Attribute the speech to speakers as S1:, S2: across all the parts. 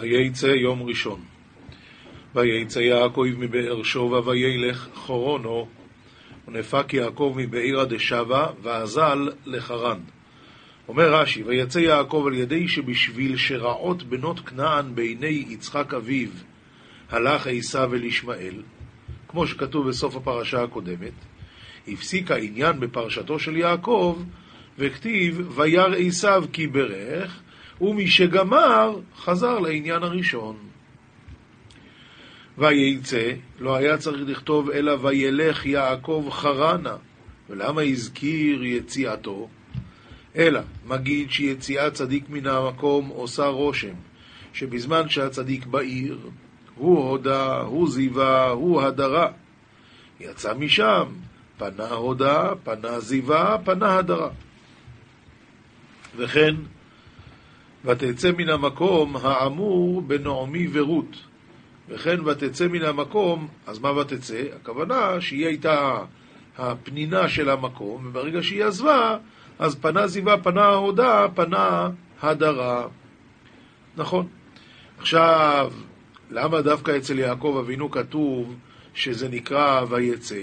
S1: וייצא יום ראשון. וייצא יעקב מבאר שובה וילך חורונו, ונפק יעקב מבעירא דשבה, ואזל לחרן. אומר רש"י, ויצא יעקב על ידי שבשביל שרעות בנות כנען בעיני יצחק אביו, הלך עשיו אל ישמעאל, כמו שכתוב בסוף הפרשה הקודמת, הפסיק העניין בפרשתו של יעקב, וכתיב, וירא עשיו כי ברך, ומשגמר, חזר לעניין הראשון. וייצא, לא היה צריך לכתוב אלא וילך יעקב חרנה. ולמה הזכיר יציאתו? אלא, מגיד שיציאת צדיק מן המקום עושה רושם, שבזמן שהצדיק בעיר, הוא הודה, הוא זיווה, הוא הדרה. יצא משם, פנה הודה, פנה זיווה, פנה הדרה. וכן, ותצא מן המקום האמור בנעמי ורות. וכן ותצא מן המקום, אז מה ותצא? הכוונה שהיא הייתה הפנינה של המקום, וברגע שהיא עזבה, אז פנה זיווה, פנה ההודה, פנה הדרה. נכון. עכשיו, למה דווקא אצל יעקב אבינו כתוב שזה נקרא ויצא?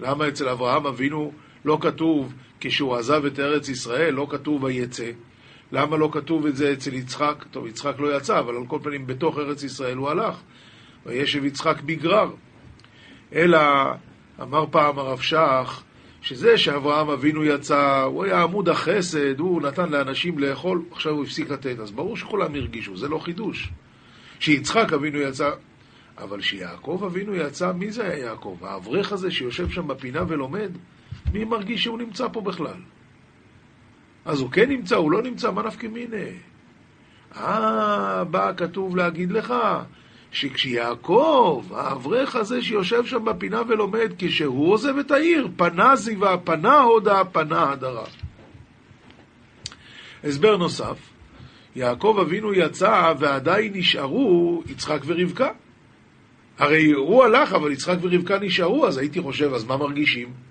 S1: למה אצל אברהם אבינו לא כתוב כשהוא עזב את ארץ ישראל, לא כתוב ויצא? למה לא כתוב את זה אצל יצחק? טוב, יצחק לא יצא, אבל על כל פנים בתוך ארץ ישראל הוא הלך. וישב יצחק בגרר. אלא, אמר פעם הרב שך, שזה שאברהם אבינו יצא, הוא היה עמוד החסד, הוא נתן לאנשים לאכול, עכשיו הוא הפסיק לתת. אז ברור שכולם הרגישו, זה לא חידוש. שיצחק אבינו יצא, אבל שיעקב אבינו יצא, מי זה היה יעקב? האברך הזה שיושב שם בפינה ולומד? מי מרגיש שהוא נמצא פה בכלל? אז הוא כן נמצא, הוא לא נמצא, מה נפקא מינה? אה, בא כתוב להגיד לך שכשיעקב, האברך הזה שיושב שם בפינה ולומד, כשהוא עוזב את העיר, פנה זיווה, פנה הודה, פנה הדרה. הסבר נוסף, יעקב אבינו יצא ועדיין נשארו יצחק ורבקה. הרי הוא הלך, אבל יצחק ורבקה נשארו, אז הייתי חושב, אז מה מרגישים?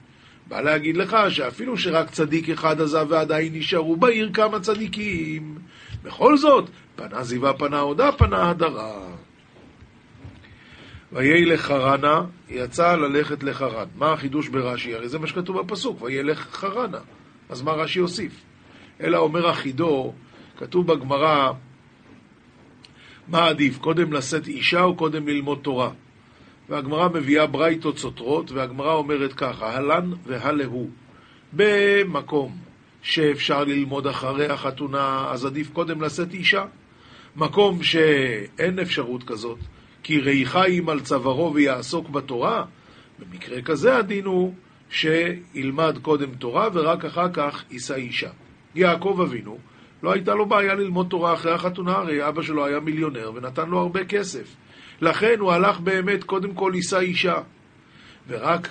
S1: בא להגיד לך שאפילו שרק צדיק אחד עזב ועדיין נשארו בעיר כמה צדיקים, בכל זאת, פנה זיווה, פנה הודה, פנה הדרה. וילך חרנה, יצא ללכת לחרן. מה החידוש ברש"י? הרי זה מה שכתוב בפסוק, וילך חרנה. אז מה רש"י הוסיף? אלא אומר החידו, כתוב בגמרא, מה עדיף, קודם לשאת אישה או קודם ללמוד תורה? והגמרא מביאה ברייתות סותרות, והגמרא אומרת ככה, הלן והלהו. במקום שאפשר ללמוד אחרי החתונה, אז עדיף קודם לשאת אישה. מקום שאין אפשרות כזאת, כי ריחיים על צווארו ויעסוק בתורה, במקרה כזה הדין הוא שילמד קודם תורה ורק אחר כך יישא אישה. יעקב אבינו, לא הייתה לו בעיה ללמוד תורה אחרי החתונה, הרי אבא שלו היה מיליונר ונתן לו הרבה כסף. לכן הוא הלך באמת קודם כל יישא אישה. ורק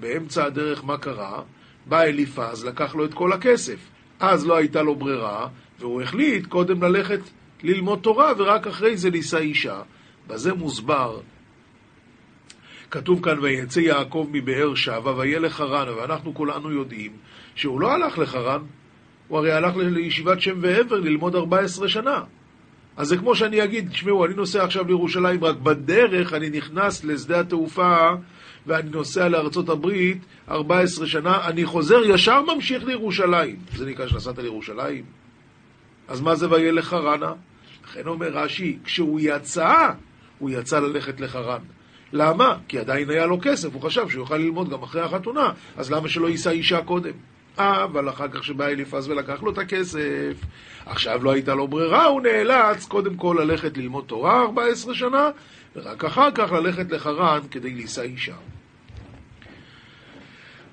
S1: באמצע הדרך מה קרה? בא אליפז, לקח לו את כל הכסף. אז לא הייתה לו ברירה, והוא החליט קודם ללכת ללמוד תורה, ורק אחרי זה לישא אישה. בזה מוסבר, כתוב כאן, ויצא יעקב מבאר שבע וילך חרן, ואנחנו כולנו יודעים שהוא לא הלך לחרן, הוא הרי הלך לישיבת שם ועבר ללמוד 14 שנה. אז זה כמו שאני אגיד, תשמעו, אני נוסע עכשיו לירושלים, רק בדרך אני נכנס לשדה התעופה ואני נוסע לארצות הברית 14 שנה, אני חוזר, ישר ממשיך לירושלים. זה נקרא שנסעת לירושלים? אז מה זה וילך חרנה? לכן אומר רש"י, כשהוא יצא, הוא יצא ללכת לחרן. למה? כי עדיין היה לו כסף, הוא חשב שהוא יוכל ללמוד גם אחרי החתונה, אז למה שלא יישא אישה קודם? אה, אבל אחר כך שבא אליפז ולקח לו את הכסף, עכשיו לא הייתה לו ברירה, הוא נאלץ קודם כל ללכת ללמוד תורה 14 שנה, ורק אחר כך ללכת לחרן כדי לישא אישה.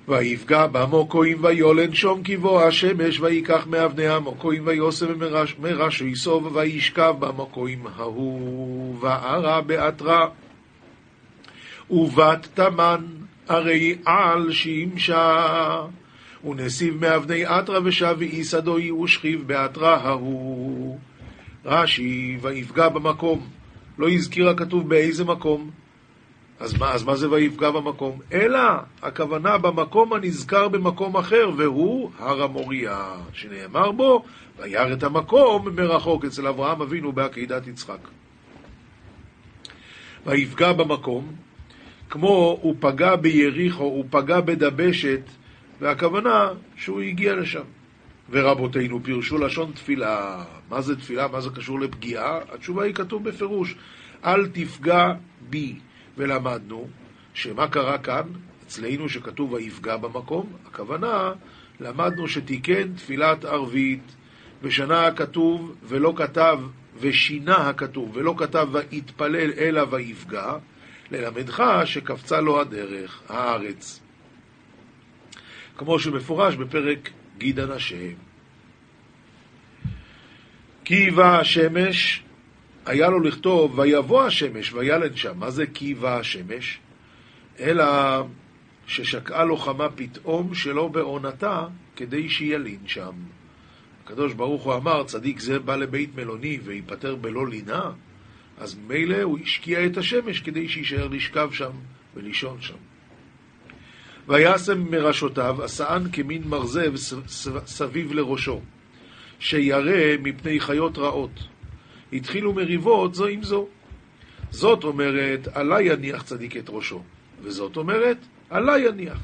S1: ויפגע במוקוים ויולן שום כבוא השמש ויקח מאבני המוקוים ויוסם מרש ויסוב וישכב במוקוים ההוא וערה באתרה ובת תמן הרי על שימשה ונסיב מאבני אתרה ושב ואיסדוי ושכיב באתרה ההוא רש"י ויפגע במקום לא הזכיר הכתוב באיזה מקום אז מה, אז מה זה ויפגע במקום? אלא הכוונה במקום הנזכר במקום אחר, והוא הר המוריה, שנאמר בו, וירא את המקום מרחוק אצל אברהם אבינו בעקידת יצחק. ויפגע במקום, כמו הוא פגע ביריחו, הוא פגע בדבשת, והכוונה שהוא הגיע לשם. ורבותינו פירשו לשון תפילה. מה זה תפילה? מה זה קשור לפגיעה? התשובה היא כתוב בפירוש, אל תפגע בי. ולמדנו שמה קרה כאן? אצלנו שכתוב ויפגע במקום, הכוונה, למדנו שתיקן תפילת ערבית, ושנה הכתוב ולא כתב, ושינה הכתוב ולא כתב ויתפלל אלא ויפגע, ללמדך שקפצה לו הדרך, הארץ. כמו שמפורש בפרק גיד הנשם. כי בא השמש, היה לו לכתוב ויבוא השמש וילן שם. מה זה כי בא השמש? אלא ששקעה לו חמה פתאום שלא בעונתה כדי שילין שם. הקדוש ברוך הוא אמר, צדיק זה בא לבית מלוני וייפטר בלא לינה, אז מילא הוא השקיע את השמש כדי שיישאר לשכב שם ולישון שם. וישם מראשותיו, עשאן כמין מרזב סביב לראשו, שירא מפני חיות רעות. התחילו מריבות זו עם זו. זאת אומרת, עלי יניח צדיק את ראשו, וזאת אומרת, עלי יניח.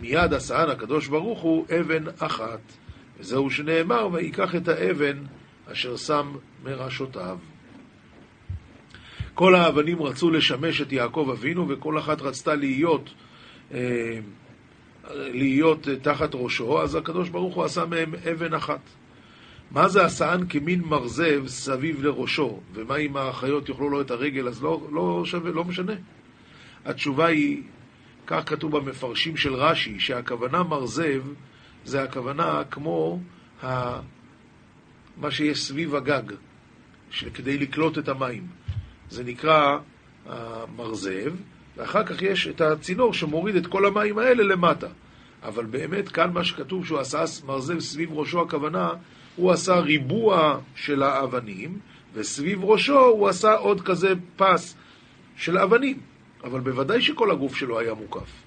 S1: מיד עשאן הקדוש ברוך הוא אבן אחת, וזהו שנאמר, ויקח את האבן אשר שם מראשותיו. כל האבנים רצו לשמש את יעקב אבינו, וכל אחת רצתה להיות להיות תחת ראשו, אז הקדוש ברוך הוא עשה מהם אבן אחת. מה זה עשאן כמין מרזב סביב לראשו, ומה אם האחיות יאכלו לו את הרגל, אז לא, לא שווה, לא משנה. התשובה היא, כך כתוב במפרשים של רש"י, שהכוונה מרזב זה הכוונה כמו ה... מה שיש סביב הגג, כדי לקלוט את המים. זה נקרא המרזב, ואחר כך יש את הצינור שמוריד את כל המים האלה למטה. אבל באמת כאן מה שכתוב שהוא עשה מרזב סביב ראשו, הכוונה, הוא עשה ריבוע של האבנים, וסביב ראשו הוא עשה עוד כזה פס של אבנים. אבל בוודאי שכל הגוף שלו היה מוקף.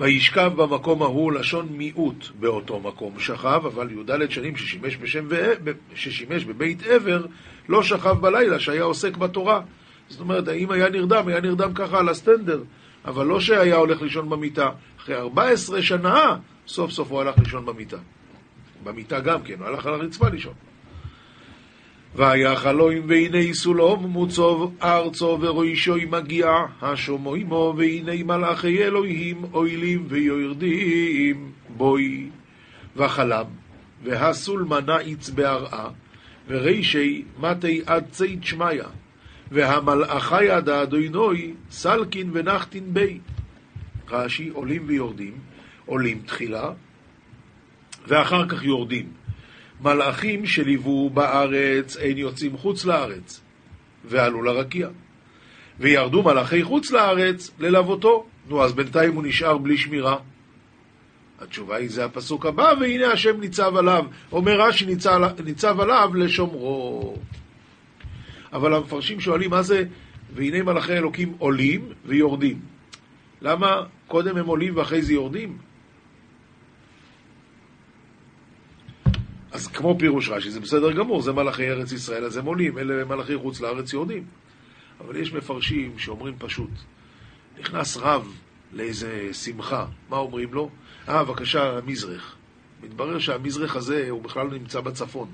S1: וישכב במקום ההוא לשון מיעוט באותו מקום שכב, אבל י"ד שנים ששימש, בשם ו... ששימש בבית עבר, לא שכב בלילה, שהיה עוסק בתורה. זאת אומרת, האם היה נרדם, היה נרדם ככה על הסטנדר, אבל לא שהיה הולך לישון במיטה. אחרי 14 שנה, סוף סוף הוא הלך לישון במיטה. במיטה גם כן, הוא הלך על הרצפה לישון. והיה חלוים והנה סולום מוצוב ארצו וראשוי מגיע השומו עמו והנה מלאכי אלוהים אוילים ויורדים בוי וחלם והסולמה נעיץ בהרעה ורישי מתי עד צית שמיא והמלאכה ידע אדוינוי סלקין ונחתין בי רש"י עולים ויורדים עולים תחילה ואחר כך יורדים מלאכים שליוו בארץ אין יוצאים חוץ לארץ, ועלו לרקיע. וירדו מלאכי חוץ לארץ ללוותו. נו, אז בינתיים הוא נשאר בלי שמירה. התשובה היא, זה הפסוק הבא, והנה השם ניצב עליו. אומר רש"י, ניצב עליו לשומרו. אבל המפרשים שואלים, מה זה, והנה מלאכי אלוקים עולים ויורדים. למה קודם הם עולים ואחרי זה יורדים? אז כמו פירוש רש"י, זה בסדר גמור, זה מלאכי ארץ ישראל, אז הם עולים, אלה מלאכי חוץ לארץ יורדים. אבל יש מפרשים שאומרים פשוט, נכנס רב לאיזה שמחה, מה אומרים לו? אה, בבקשה, מזרח. מתברר שהמזרח הזה, הוא בכלל נמצא בצפון.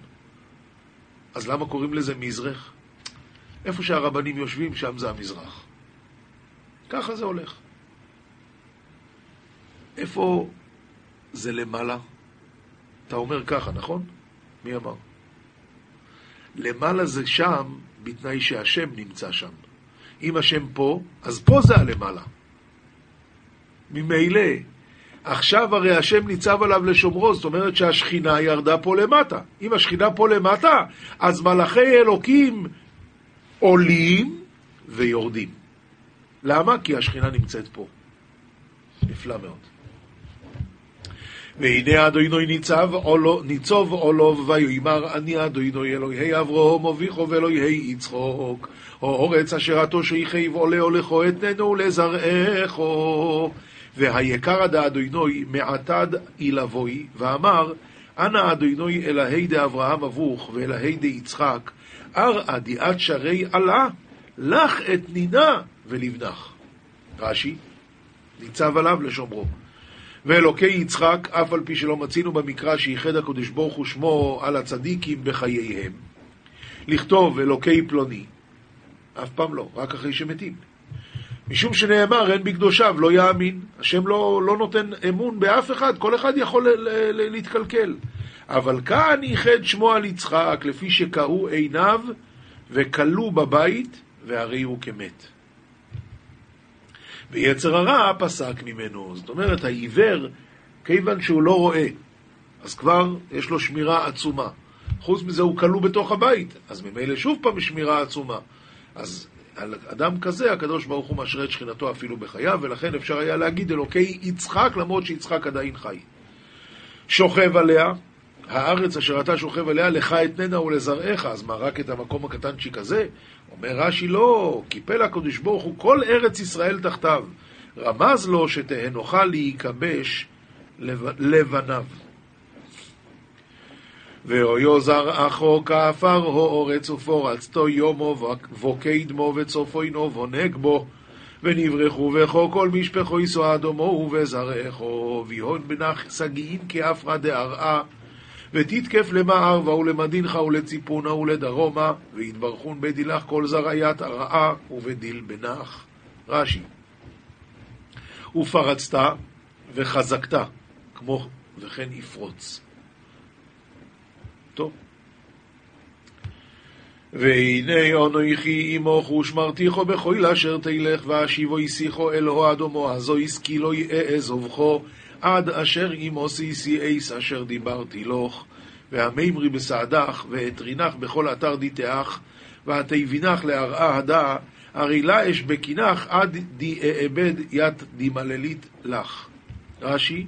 S1: אז למה קוראים לזה מזרח? איפה שהרבנים יושבים, שם זה המזרח. ככה זה הולך. איפה זה למעלה? אתה אומר ככה, נכון? מי אמר? למעלה זה שם, בתנאי שהשם נמצא שם. אם השם פה, אז פה זה הלמעלה. ממילא, עכשיו הרי השם ניצב עליו לשומרו, זאת אומרת שהשכינה ירדה פה למטה. אם השכינה פה למטה, אז מלאכי אלוקים עולים ויורדים. למה? כי השכינה נמצאת פה. נפלא מאוד. והנה אדוני ניצב עולו, ניצוב עולו ויאמר אני אדוני אלוהי אברהם אביכו ואלוהי יצחוק אורץ אשר התושיכי ועולה הולכו אתננו לזרעךו והיקר עד אדוני מעתד אילבוי ואמר אנא אדוני אלוהי דאברהם אבוך ואלוהי דיצחק ארעא דיעת שרי עלה לך את נינה ולבנך. רש"י, ניצב עליו לשומרו. ואלוקי יצחק, אף על פי שלא מצינו במקרא שייחד הקדוש ברוך הוא שמו על הצדיקים בחייהם. לכתוב אלוקי פלוני, אף פעם לא, רק אחרי שמתים. משום שנאמר, אין בקדושיו, לא יאמין. השם לא, לא נותן אמון באף אחד, כל אחד יכול להתקלקל. אבל כאן ייחד שמו על יצחק, לפי שקראו עיניו וכלו בבית, והרי הוא כמת. ויצר הרע פסק ממנו. זאת אומרת, העיוור, כיוון שהוא לא רואה, אז כבר יש לו שמירה עצומה. חוץ מזה הוא כלוא בתוך הבית, אז ממילא שוב פעם שמירה עצומה. אז על אדם כזה הקדוש ברוך הוא משרה את שכינתו אפילו בחייו, ולכן אפשר היה להגיד אלוקי יצחק למרות שיצחק עדיין חי. שוכב עליה, הארץ אשר אתה שוכב עליה, לך אתננה ולזרעך, אז מה, רק את המקום הקטנצ'יק הזה? אומר רש"י, לא, קיפל הקדוש ברוך הוא כל ארץ ישראל תחתיו. רמז לו שתהנוכה להיכבש לבניו. ואויו זרעכו כעפר אורץ ופורצתו יומו וקדמו וצופוינו ונג בו ונברחו וכו כל משפחו ישוא אדומו ובזרעכו ויהון בנח סגיין כאפרא דארעה ותתקף למערבה ולמדינך ולציפונה ולדרומה ויתברכון בדילך כל זרעיית הרעה ובדיל בנח. רש"י ופרצת וחזקת כמו וכן יפרוץ טוב. והנה אנוכי עמוך ושמרתיכו בכל אשר תלך ואשיבו יסיחו אלוהו אדומו הזו יסקי לא אעזובכו עד אשר עמו סיסי אייס אשר דיברתי לך והמימרי בסעדך ואתרינך בכל אתר דיתך והתבינך להרעה הדה הרי לה אש בקינך עד די אאבד ית דמללית לך. רש"י,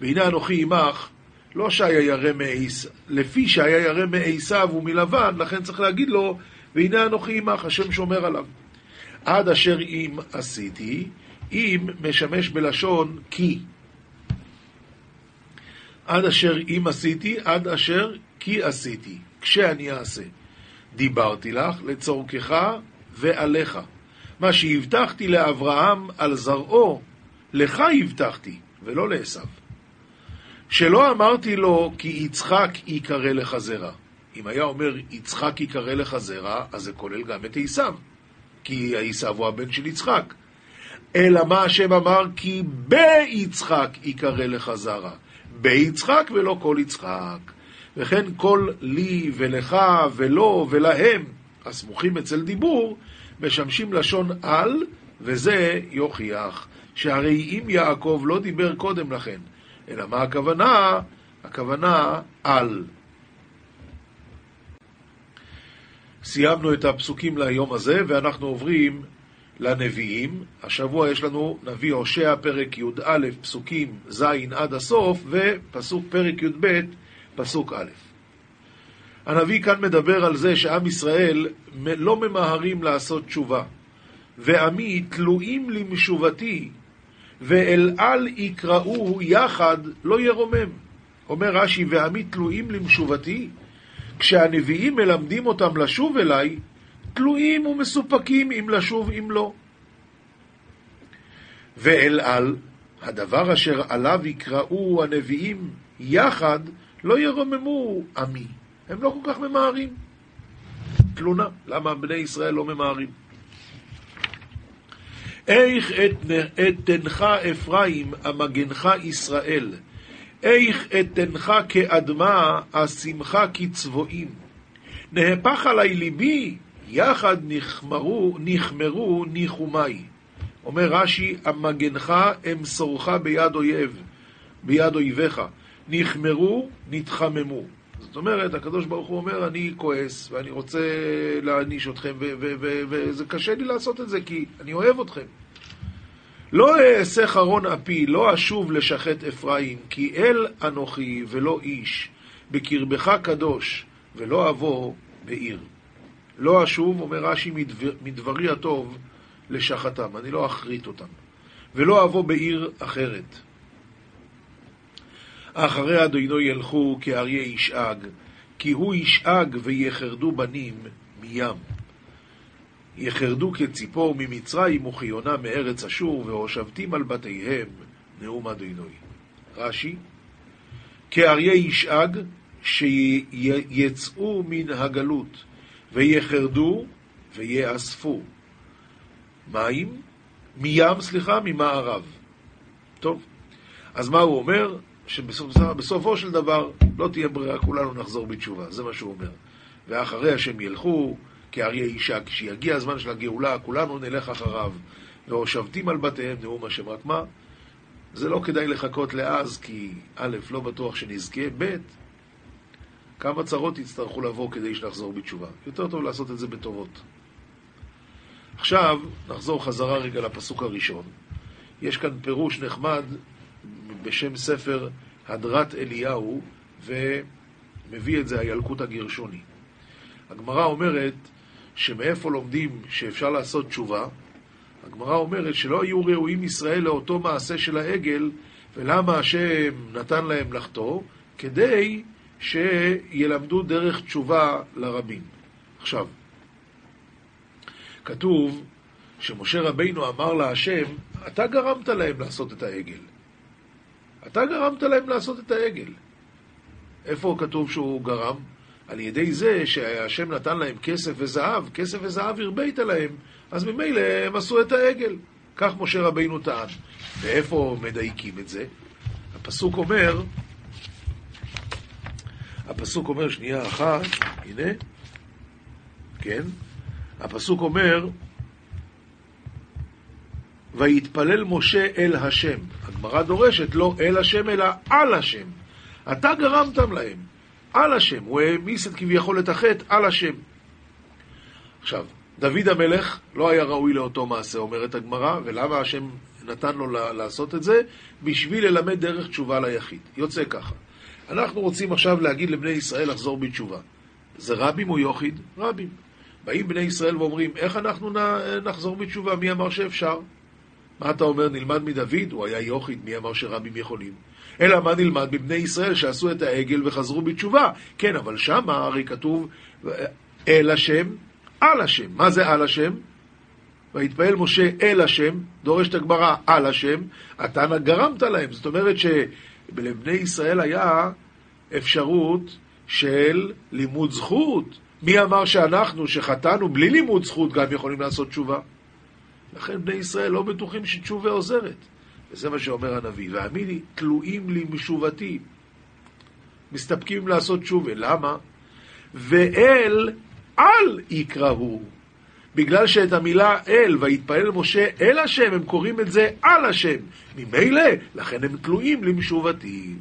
S1: והנה אנוכי עמך לא שהיה ירא מעשיו, לפי שהיה ירא מעשיו ומלבן, לכן צריך להגיד לו, והנה אנוכי עמך, השם שומר עליו. עד אשר אם עשיתי, אם משמש בלשון כי. עד אשר אם עשיתי, עד אשר כי עשיתי, כשאני אעשה. דיברתי לך לצורכך ועליך. מה שהבטחתי לאברהם על זרעו, לך הבטחתי, ולא לעשו. שלא אמרתי לו כי יצחק ייקרא לך זרע. אם היה אומר יצחק ייקרא לך זרע, אז זה כולל גם את עשיו, כי עשיו הוא הבן של יצחק. אלא מה השם אמר? כי ביצחק ייקרא לך זרע. ביצחק ולא כל יצחק. וכן כל לי ולך ולא ולהם, הסמוכים אצל דיבור, משמשים לשון על, וזה יוכיח שהרי אם יעקב לא דיבר קודם לכן, אלא מה הכוונה? הכוונה על. סיימנו את הפסוקים ליום הזה, ואנחנו עוברים לנביאים. השבוע יש לנו נביא הושע, פרק י"א, פסוקים ז' עד הסוף, ופסוק פרק י"ב, פסוק א'. הנביא כאן מדבר על זה שעם ישראל לא ממהרים לעשות תשובה, ועמי תלויים למשובתי ואל על יקראו יחד לא ירומם. אומר רש"י, ועמי תלויים למשובתי, כשהנביאים מלמדים אותם לשוב אליי, תלויים ומסופקים אם לשוב אם לא. ואל על, הדבר אשר עליו יקראו הנביאים יחד, לא ירוממו עמי. הם לא כל כך ממהרים. תלונה, למה בני ישראל לא ממהרים? איך אתנך אפרים, המגנך ישראל. איך אתנך כאדמה, אשימך כצבועים. נהפך עלי ליבי, יחד נחמרו, נחמרו ניחומי. אומר רש"י, המגנך אמסורך ביד אויב, ביד אויביך. נחמרו, נתחממו. זאת אומרת, הקדוש ברוך הוא אומר, אני כועס, ואני רוצה להעניש אתכם, וזה קשה לי לעשות את זה, כי אני אוהב אתכם. לא אעשה חרון אפי, לא אשוב לשחט אפרים, כי אל אנוכי ולא איש, בקרבך קדוש, ולא אבוא בעיר. לא אשוב, אומר רש"י, מדבר, מדברי הטוב לשחתם, אני לא אחריט אותם, ולא אבוא בעיר אחרת. אחרי אדונו ילכו כאריה ישאג, כי הוא ישאג ויחרדו בנים מים. יחרדו כציפור ממצרים וכיונה מארץ אשור, והושבתים על בתיהם, נאום אדינוי. רש"י, כאריה ישאג, שיצאו מן הגלות, ויחרדו ויאספו. מים, מים, סליחה, ממערב. טוב, אז מה הוא אומר? שבסופו של דבר לא תהיה ברירה, כולנו נחזור בתשובה, זה מה שהוא אומר. ואחרי השם ילכו, כאריה אישה, כשיגיע הזמן של הגאולה, כולנו נלך אחריו. והושבתים על בתיהם נאום השם. רק מה? זה לא כדאי לחכות לאז, כי א', לא בטוח שנזכה, ב', כמה צרות יצטרכו לבוא כדי שנחזור בתשובה. יותר טוב לעשות את זה בטובות. עכשיו, נחזור חזרה רגע לפסוק הראשון. יש כאן פירוש נחמד בשם ספר הדרת אליהו, ומביא את זה הילקוט הגרשוני. הגמרא אומרת שמאיפה לומדים שאפשר לעשות תשובה? הגמרא אומרת שלא היו ראויים ישראל לאותו מעשה של העגל, ולמה השם נתן להם לחטוא? כדי שילמדו דרך תשובה לרבים. עכשיו, כתוב שמשה רבינו אמר להשם, אתה גרמת להם לעשות את העגל. אתה גרמת להם לעשות את העגל. איפה כתוב שהוא גרם? על ידי זה שהשם נתן להם כסף וזהב, כסף וזהב הרבית להם, אז ממילא הם עשו את העגל. כך משה רבינו טען. ואיפה מדייקים את זה? הפסוק אומר, הפסוק אומר, שנייה אחת, הנה, כן, הפסוק אומר, ויתפלל משה אל השם. הגמרא דורשת לא אל השם, אלא על השם. אתה גרמתם להם, על השם. הוא העמיס את כביכול את החטא על השם. עכשיו, דוד המלך לא היה ראוי לאותו מעשה, אומרת הגמרא, ולמה השם נתן לו לעשות את זה? בשביל ללמד דרך תשובה ליחיד. יוצא ככה. אנחנו רוצים עכשיו להגיד לבני ישראל לחזור בתשובה. זה רבים או יוחיד? רבים. באים בני ישראל ואומרים, איך אנחנו נחזור בתשובה? מי אמר שאפשר? מה אתה אומר, נלמד מדוד? הוא היה יוחיד, מי אמר שרבים יכולים? אלא מה נלמד מבני ישראל שעשו את העגל וחזרו בתשובה? כן, אבל שמה הרי כתוב אל השם, על השם. מה זה על השם? ויתפעל משה אל השם, דורשת הגמרא על השם, אתה גרמת להם. זאת אומרת שלבני ישראל היה אפשרות של לימוד זכות. מי אמר שאנחנו, שחטאנו בלי לימוד זכות, גם יכולים לעשות תשובה? לכן בני ישראל לא בטוחים שתשובה עוזרת. וזה מה שאומר הנביא. והאמיני, תלויים לי משובתי. מסתפקים לעשות תשובה. למה? ואל על יקראו. בגלל שאת המילה אל, ויתפלל משה אל השם, הם קוראים את זה על השם. ממילא, לכן הם תלויים למשובתי.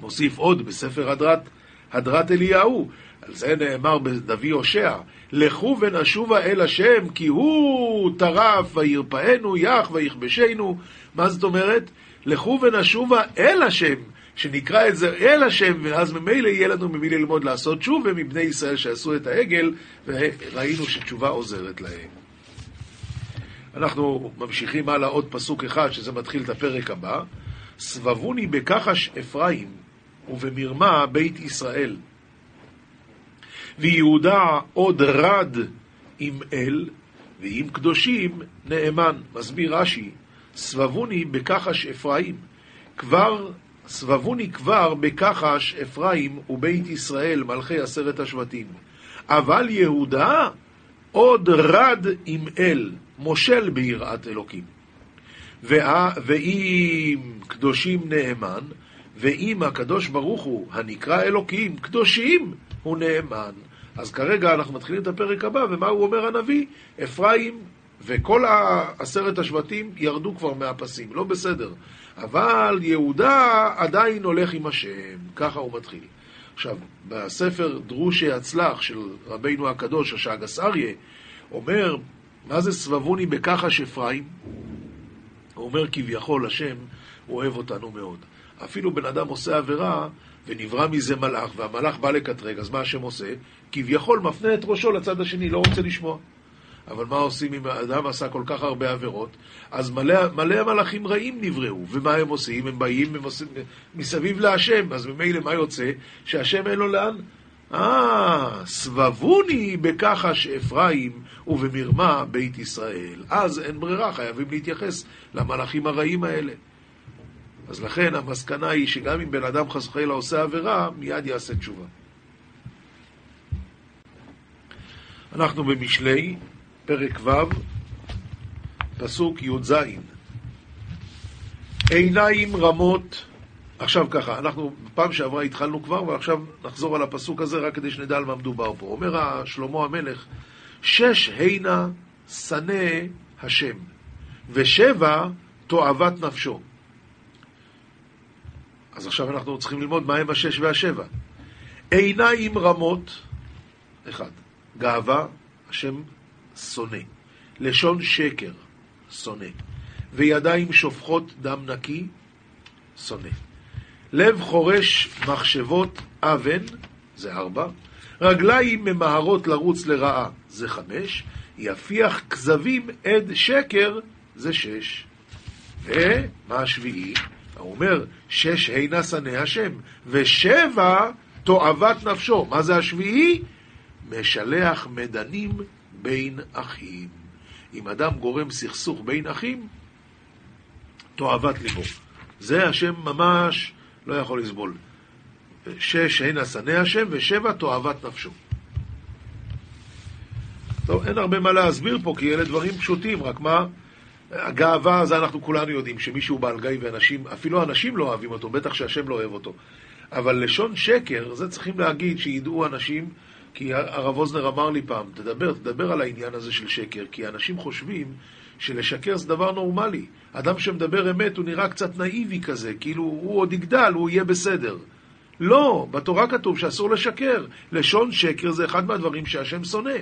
S1: מוסיף עוד בספר הדרת, הדרת אליהו, על זה נאמר בנביא הושע, לכו ונשובה אל השם, כי הוא טרף וירפאנו, יח ויכבשנו. מה זאת אומרת? לכו ונשובה אל השם, שנקרא את זה אל השם, ואז ממילא יהיה לנו ממי ללמוד לעשות שוב, ומבני ישראל שעשו את העגל, וראינו שתשובה עוזרת להם. אנחנו ממשיכים הלאה עוד פסוק אחד, שזה מתחיל את הפרק הבא. סבבוני בכחש אפרים, ובמרמה בית ישראל. ויהודה עוד רד עם אל, ועם קדושים נאמן. מסביר רש"י, סבבוני בכחש אפרים. כבר, סבבוני כבר בכחש אפרים ובית ישראל, מלכי עשרת השבטים. אבל יהודה עוד רד עם אל, מושל ביראת אלוקים. ואם קדושים נאמן, ואם הקדוש ברוך הוא, הנקרא אלוקים, קדושים, הוא נאמן. אז כרגע אנחנו מתחילים את הפרק הבא, ומה הוא אומר הנביא? אפרים וכל עשרת השבטים ירדו כבר מהפסים, לא בסדר. אבל יהודה עדיין הולך עם השם, ככה הוא מתחיל. עכשיו, בספר דרושי הצלח של רבינו הקדוש, השאגס אריה, אומר, מה זה סבבוני בכחש אפרים? הוא אומר כביכול, השם אוהב אותנו מאוד. אפילו בן אדם עושה עבירה, ונברא מזה מלאך, והמלאך בא לקטרג, אז מה השם עושה? כביכול מפנה את ראשו לצד השני, לא רוצה לשמוע. אבל מה עושים אם האדם עשה כל כך הרבה עבירות? אז מלא, מלא מלאכים רעים נבראו, ומה הם עושים? הם באים עושים, מסביב להשם, אז ממילא מה יוצא? שהשם אין לו לאן? אה, סבבוני בכחש אפרים ובמרמה בית ישראל. אז אין ברירה, חייבים להתייחס למלאכים הרעים האלה. אז לכן המסקנה היא שגם אם בן אדם חס וחלילה עושה עבירה, מיד יעשה תשובה. אנחנו במשלי, פרק ו', פסוק י"ז. עיניים רמות, עכשיו ככה, אנחנו בפעם שעברה התחלנו כבר, ועכשיו נחזור על הפסוק הזה רק כדי שנדע על מה מדובר פה. אומר שלמה המלך, שש הנה שנא השם, ושבע תועבת נפשו. אז עכשיו אנחנו צריכים ללמוד מהם השש והשבע. עיניים רמות, אחד, גאווה, השם שונא. לשון שקר, שונא. וידיים שופכות דם נקי, שונא. לב חורש מחשבות אבן, זה ארבע. רגליים ממהרות לרוץ לרעה, זה חמש. יפיח כזבים עד שקר, זה שש. ומה השביעי? הוא אומר, שש הינה שנא השם, ושבע תועבת נפשו. מה זה השביעי? משלח מדנים בין אחים. אם אדם גורם סכסוך בין אחים, תועבת ליבו. זה השם ממש לא יכול לסבול. שש הנה שנא השם, ושבע תועבת נפשו. טוב, אין הרבה מה להסביר פה, כי אלה דברים פשוטים, רק מה... הגאווה, זה אנחנו כולנו יודעים, שמישהו בעל גיא ואנשים, אפילו אנשים לא אוהבים אותו, בטח שהשם לא אוהב אותו. אבל לשון שקר, זה צריכים להגיד, שידעו אנשים, כי הרב אוזנר אמר לי פעם, תדבר, תדבר על העניין הזה של שקר, כי אנשים חושבים שלשקר זה דבר נורמלי. אדם שמדבר אמת הוא נראה קצת נאיבי כזה, כאילו הוא עוד יגדל, הוא יהיה בסדר. לא, בתורה כתוב שאסור לשקר. לשון שקר זה אחד מהדברים שהשם שונא.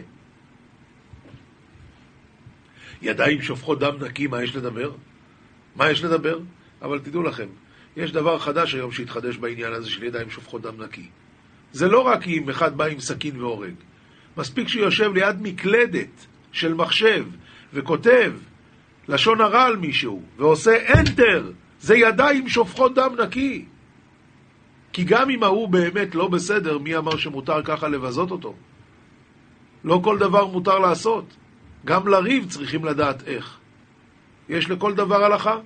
S1: ידיים שופכות דם נקי, מה יש לדבר? מה יש לדבר? אבל תדעו לכם, יש דבר חדש היום שהתחדש בעניין הזה של ידיים שופכות דם נקי. זה לא רק אם אחד בא עם סכין והורג. מספיק שיושב ליד מקלדת של מחשב וכותב לשון הרע על מישהו ועושה enter, זה ידיים שופכות דם נקי. כי גם אם ההוא באמת לא בסדר, מי אמר שמותר ככה לבזות אותו? לא כל דבר מותר לעשות. גם לריב צריכים לדעת איך. יש לכל דבר הלכה.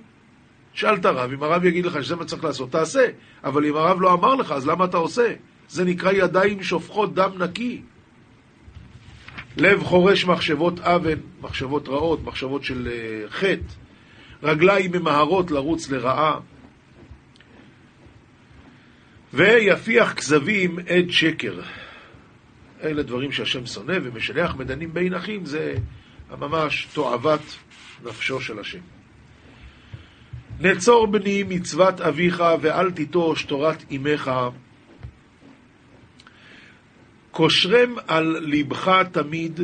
S1: שאל את הרב, אם הרב יגיד לך שזה מה צריך לעשות, תעשה. אבל אם הרב לא אמר לך, אז למה אתה עושה? זה נקרא ידיים שופכות דם נקי. לב חורש מחשבות אבן, מחשבות רעות, מחשבות של uh, חטא. רגליים ממהרות לרוץ לרעה. ויפיח כזבים עד שקר. אלה דברים שהשם שונא ומשלח מדנים בין אחים, זה ממש תועבת נפשו של השם. נצור בני מצוות אביך ואל תיטוש תורת אמך. קושרם על לבך תמיד,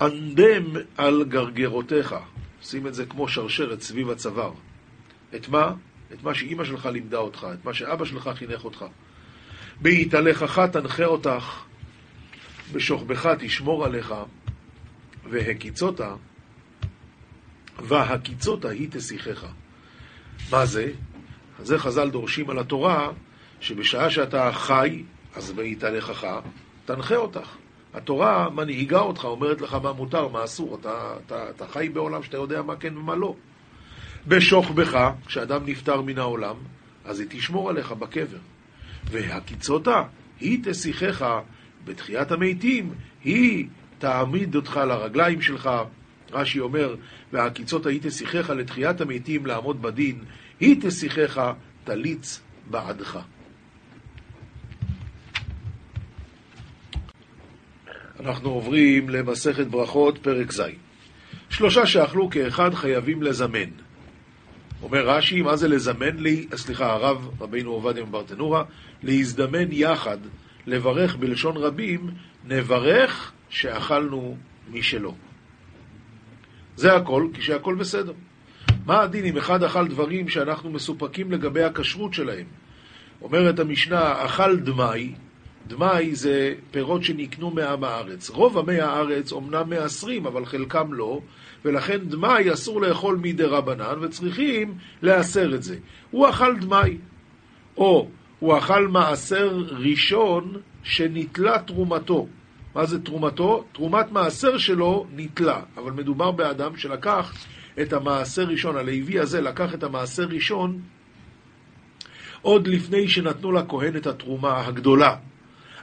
S1: אנדם על גרגרותיך. שים את זה כמו שרשרת סביב הצוואר. את מה? את מה שאימא שלך לימדה אותך, את מה שאבא שלך חינך אותך. בהתהלכך תנחה אותך, בשוכבך תשמור עליך, והקיצותה, והקיצותה היא תשיחך. מה זה? זה חז"ל דורשים על התורה, שבשעה שאתה חי, אז בהתהלכך, תנחה אותך. התורה מנהיגה אותך, אומרת לך מה מותר, מה אסור. אתה, אתה, אתה חי בעולם שאתה יודע מה כן ומה לא. בשוכבך, כשאדם נפטר מן העולם, אז היא תשמור עליך בקבר. והקיצותה, היא תשיחך בתחיית המתים, היא תעמיד אותך לרגליים שלך. רש"י אומר, והקיצות היית שיחך לתחיית המתים לעמוד בדין, היא תשיחך תליץ בעדך. אנחנו עוברים למסכת ברכות, פרק ז'. שלושה שאכלו כאחד חייבים לזמן. אומר רש"י, מה זה לזמן לי, סליחה, הרב רבינו עובדיה מברטנורה, להזדמן יחד, לברך בלשון רבים, נברך שאכלנו משלו. זה הכל, כשהכל בסדר. מה הדין אם אחד אכל דברים שאנחנו מסופקים לגבי הכשרות שלהם? אומרת המשנה, אכל דמאי, דמאי זה פירות שנקנו מעם הארץ. רוב עמי הארץ אומנם מעשרים, אבל חלקם לא, ולכן דמאי אסור לאכול מדי רבנן, וצריכים להסר את זה. הוא אכל דמאי, או הוא אכל מעשר ראשון שנתלה תרומתו. מה זה תרומתו? תרומת מעשר שלו נתלה, אבל מדובר באדם שלקח את המעשר ראשון, הלוי הזה לקח את המעשר ראשון עוד לפני שנתנו לכהן את התרומה הגדולה.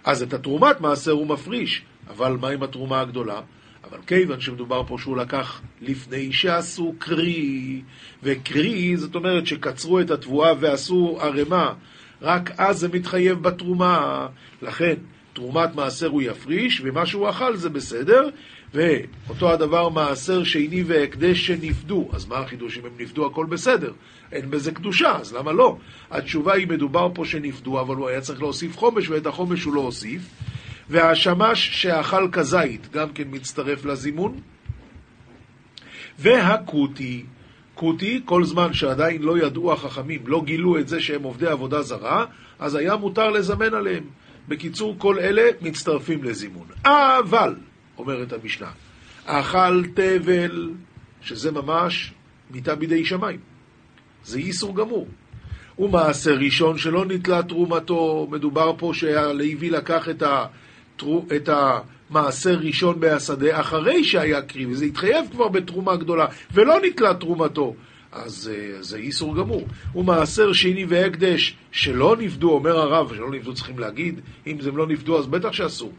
S1: אז את התרומת מעשר הוא מפריש, אבל מה עם התרומה הגדולה? אבל כיוון שמדובר פה שהוא לקח לפני שעשו קרי, וקרי זאת אומרת שקצרו את התבואה ועשו ערימה, רק אז זה מתחייב בתרומה. לכן, תרומת מעשר הוא יפריש, ומה שהוא אכל זה בסדר, ואותו הדבר מעשר שני והקדש שנפדו. אז מה החידוש אם הם נפדו הכל בסדר? אין בזה קדושה, אז למה לא? התשובה היא מדובר פה שנפדו, אבל הוא היה צריך להוסיף חומש, ואת החומש הוא לא הוסיף. והשמש שאכל כזית גם כן מצטרף לזימון. והכותי, כותי, כל זמן שעדיין לא ידעו החכמים, לא גילו את זה שהם עובדי עבודה זרה, אז היה מותר לזמן עליהם. בקיצור, כל אלה מצטרפים לזימון. אבל, אומרת המשנה, אכל תבל, שזה ממש מיתה בידי שמיים. זה איסור גמור. ומעשה ראשון שלא נתלה תרומתו, מדובר פה שהלוי לקח את, ה, את המעשר ראשון מהשדה אחרי שהיה קריב, וזה התחייב כבר בתרומה גדולה, ולא נתלה תרומתו. אז uh, זה איסור גמור. ומעשר שני והקדש שלא נפדו, אומר הרב, שלא נפדו צריכים להגיד, אם זה לא נפדו אז בטח שאסור.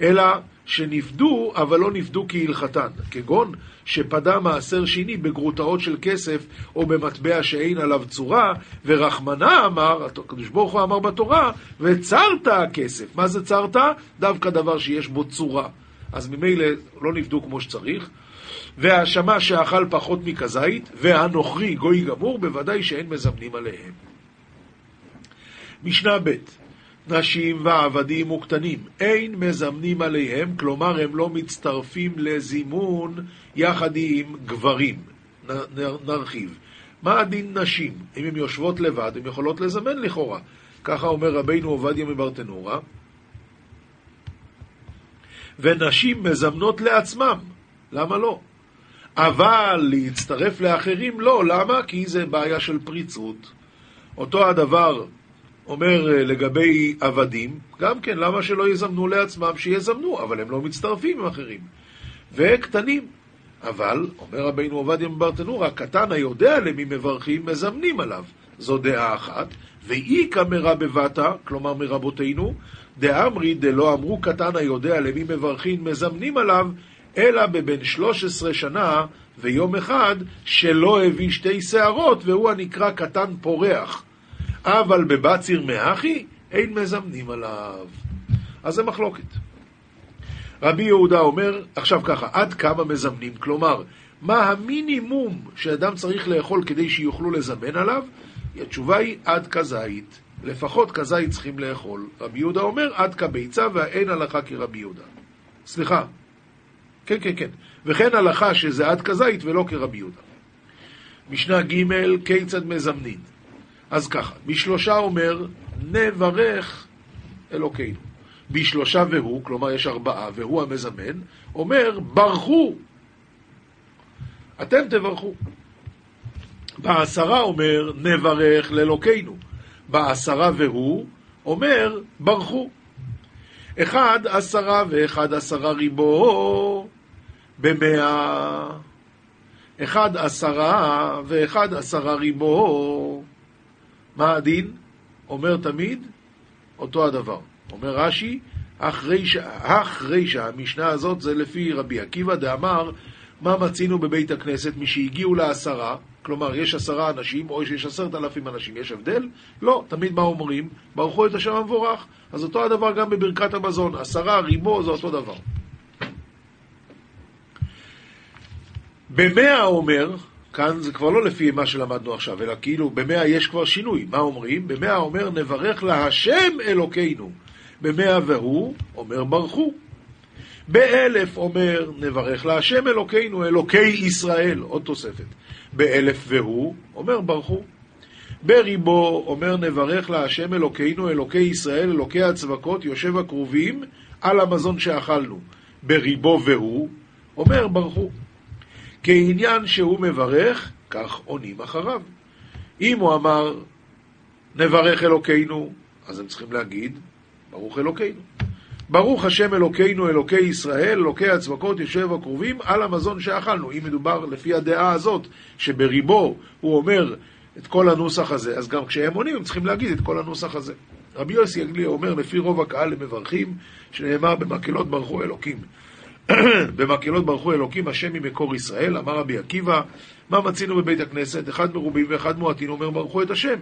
S1: אלא שנפדו, אבל לא נפדו כהלכתן, כגון שפדה מעשר שני בגרוטאות של כסף או במטבע שאין עליו צורה, ורחמנה אמר, הקדוש ברוך הוא אמר בתורה, וצרת הכסף. מה זה צרת? דווקא דבר שיש בו צורה. אז ממילא לא נפדו כמו שצריך. והשמה שאכל פחות מכזית, והנוכרי גוי גמור, בוודאי שאין מזמנים עליהם. משנה ב' נשים ועבדים וקטנים, אין מזמנים עליהם, כלומר הם לא מצטרפים לזימון יחד עם גברים. נרחיב. מה הדין נשים? אם הן יושבות לבד, הן יכולות לזמן לכאורה. ככה אומר רבינו עובדיה מברטנורה. ונשים מזמנות לעצמם, למה לא? אבל להצטרף לאחרים לא, למה? כי זה בעיה של פריצות. אותו הדבר אומר אה, לגבי עבדים, גם כן, למה שלא יזמנו לעצמם? שיזמנו, אבל הם לא מצטרפים עם אחרים. וקטנים, אבל, אומר רבינו עובדיה מברטנורה, קטן היודע למי מברכים, מזמנים עליו. זו דעה אחת. ואי כמרה בבתה, כלומר מרבותינו, דאמרי דלא אמרו קטן היודע למי מברכים, מזמנים עליו, אלא בבן 13 שנה ויום אחד שלא הביא שתי שערות, והוא הנקרא קטן פורח. אבל בבציר מאחי אין מזמנים עליו. אז זה מחלוקת. רבי יהודה אומר, עכשיו ככה, עד כמה מזמנים? כלומר, מה המינימום שאדם צריך לאכול כדי שיוכלו לזמן עליו? התשובה היא עד כזית. לפחות כזית צריכים לאכול. רבי יהודה אומר, עד כביצה והאין הלכה כרבי יהודה. סליחה, כן, כן, כן. וכן הלכה שזה עד כזית ולא כרבי יהודה. משנה ג' כיצד מזמנין? אז ככה, בשלושה אומר, נברך אלוקינו. בשלושה והוא, כלומר יש ארבעה, והוא המזמן, אומר, ברכו. אתם תברכו. בעשרה אומר, נברך לאלוקינו. בעשרה והוא, אומר, ברכו. אחד עשרה ואחד עשרה ריבו, במאה, אחד עשרה ואחד עשרה ריבו. מה הדין? אומר תמיד אותו הדבר. אומר רש"י, אחרי, שהמשנה הזאת זה לפי רבי עקיבא דאמר מה מצינו בבית הכנסת משהגיעו לעשרה, כלומר יש עשרה אנשים או שיש עשרת אלפים אנשים, יש הבדל? לא, תמיד מה אומרים? ברכו את השם המבורך. אז אותו הדבר גם בברכת המזון, עשרה ריבו זה אותו דבר. במאה אומר, כאן זה כבר לא לפי מה שלמדנו עכשיו, אלא כאילו במאה יש כבר שינוי. מה אומרים? במאה אומר נברך להשם אלוקינו. במאה והוא אומר ברכו. באלף אומר נברך להשם אלוקינו, אלוקי ישראל, עוד תוספת. באלף והוא אומר ברכו. בריבו אומר נברך להשם אלוקינו, אלוקי ישראל, אלוקי הצבקות, יושב הכרובים על המזון שאכלנו. בריבו והוא אומר ברכו. כעניין שהוא מברך, כך עונים אחריו. אם הוא אמר, נברך אלוקינו, אז הם צריכים להגיד, ברוך אלוקינו. ברוך השם אלוקינו, אלוקי ישראל, אלוקי הצבקות, יושב הקרובים, על המזון שאכלנו. אם מדובר לפי הדעה הזאת, שבריבו הוא אומר את כל הנוסח הזה, אז גם כשהם עונים הם צריכים להגיד את כל הנוסח הזה. רבי יוסי אגלי אומר, לפי רוב הקהל הם מברכים, שנאמר במקהלות ברכו אלוקים. במקהלות ברכו אלוקים, השם ממקור ישראל, אמר רבי עקיבא, מה מצינו בבית הכנסת? אחד מרובים ואחד מועטין אומר ברכו את השם.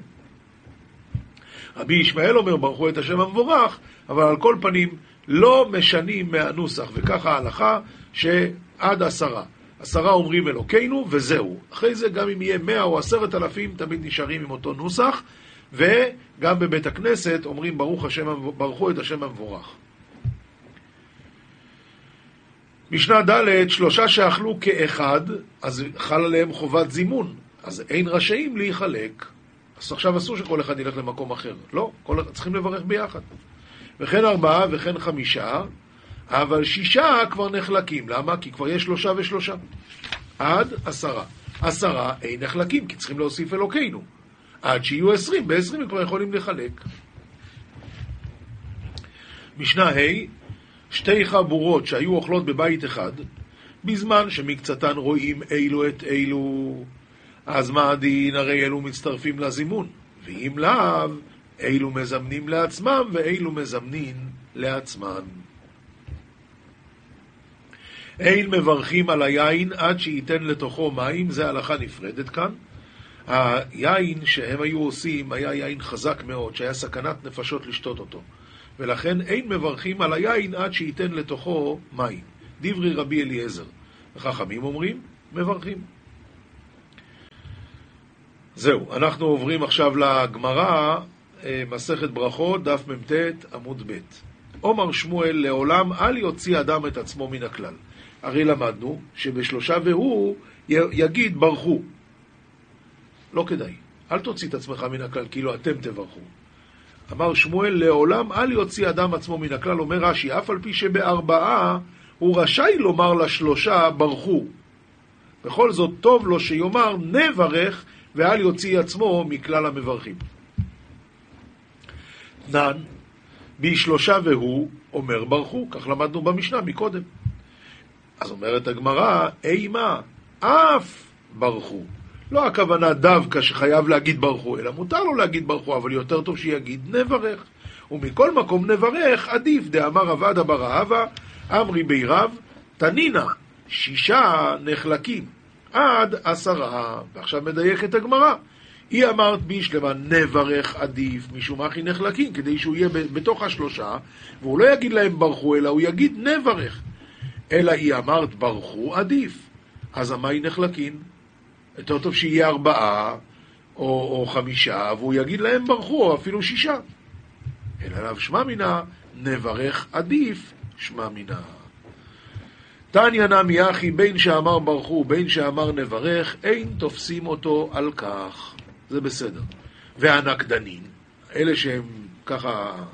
S1: רבי ישמעאל אומר ברכו את השם המבורך, אבל על כל פנים לא משנים מהנוסח, וככה ההלכה שעד עשרה. עשרה אומרים אלוקינו, וזהו. אחרי זה, גם אם יהיה מאה או עשרת אלפים, תמיד נשארים עם אותו נוסח, וגם בבית הכנסת אומרים ברוך השם, ברכו את השם המבורך. משנה ד', שלושה שאכלו כאחד, אז חל עליהם חובת זימון, אז אין רשאים להיחלק. אז עכשיו אסור שכל אחד ילך למקום אחר. לא, כל, צריכים לברך ביחד. וכן ארבעה וכן חמישה, אבל שישה כבר נחלקים. למה? כי כבר יש שלושה ושלושה. עד עשרה. עשרה אין נחלקים, כי צריכים להוסיף אלוקינו. עד שיהיו עשרים, בעשרים הם כבר יכולים לחלק. משנה ה' שתי חבורות שהיו אוכלות בבית אחד, בזמן שמקצתן רואים אילו את אילו, אז מה הדין? הרי אלו מצטרפים לזימון, ואם לאו, אילו מזמנים לעצמם ואילו מזמנים לעצמם. אין מברכים על היין עד שייתן לתוכו מים, זה הלכה נפרדת כאן. היין שהם היו עושים היה יין חזק מאוד, שהיה סכנת נפשות לשתות אותו. ולכן אין מברכים על היין עד שייתן לתוכו מים. דברי רבי אליעזר. וחכמים אומרים, מברכים. זהו, אנחנו עוברים עכשיו לגמרא, אה, מסכת ברכות, דף מ"ט, עמוד ב'. עומר שמואל, לעולם אל יוציא אדם את עצמו מן הכלל. הרי למדנו שבשלושה והוא יגיד ברכו. לא כדאי. אל תוציא את עצמך מן הכלל, כאילו אתם תברכו. אמר שמואל, לעולם אל יוציא אדם עצמו מן הכלל, אומר רש"י, אף על פי שבארבעה הוא רשאי לומר לשלושה ברכו. בכל זאת טוב לו שיאמר נברך ואל יוציא עצמו מכלל המברכים. נן, בשלושה והוא אומר ברכו, כך למדנו במשנה מקודם. אז אומרת הגמרא, אימה, אף ברכו. לא הכוונה דווקא שחייב להגיד ברכו, אלא מותר לו להגיד ברכו, אבל יותר טוב שיגיד נברך. ומכל מקום נברך, עדיף דאמר עבדה בר אהבה, אמרי בי רב, תנינה, שישה נחלקים, עד עשרה. ועכשיו מדייקת הגמרא. היא אמרת בישלמה נברך עדיף, משום אחי נחלקים, כדי שהוא יהיה בתוך השלושה, והוא לא יגיד להם ברכו, אלא הוא יגיד נברך. אלא היא אמרת ברכו עדיף. אז המאי נחלקין? יותר טוב שיהיה ארבעה או, או חמישה, והוא יגיד להם ברכו, או אפילו שישה. אלא לאו שמע מינה, נברך עדיף שמע מינה. תניא נמי אחי, בין שאמר ברכו, בין שאמר נברך, אין תופסים אותו על כך. זה בסדר. והנקדנין, אלה שהם ככה,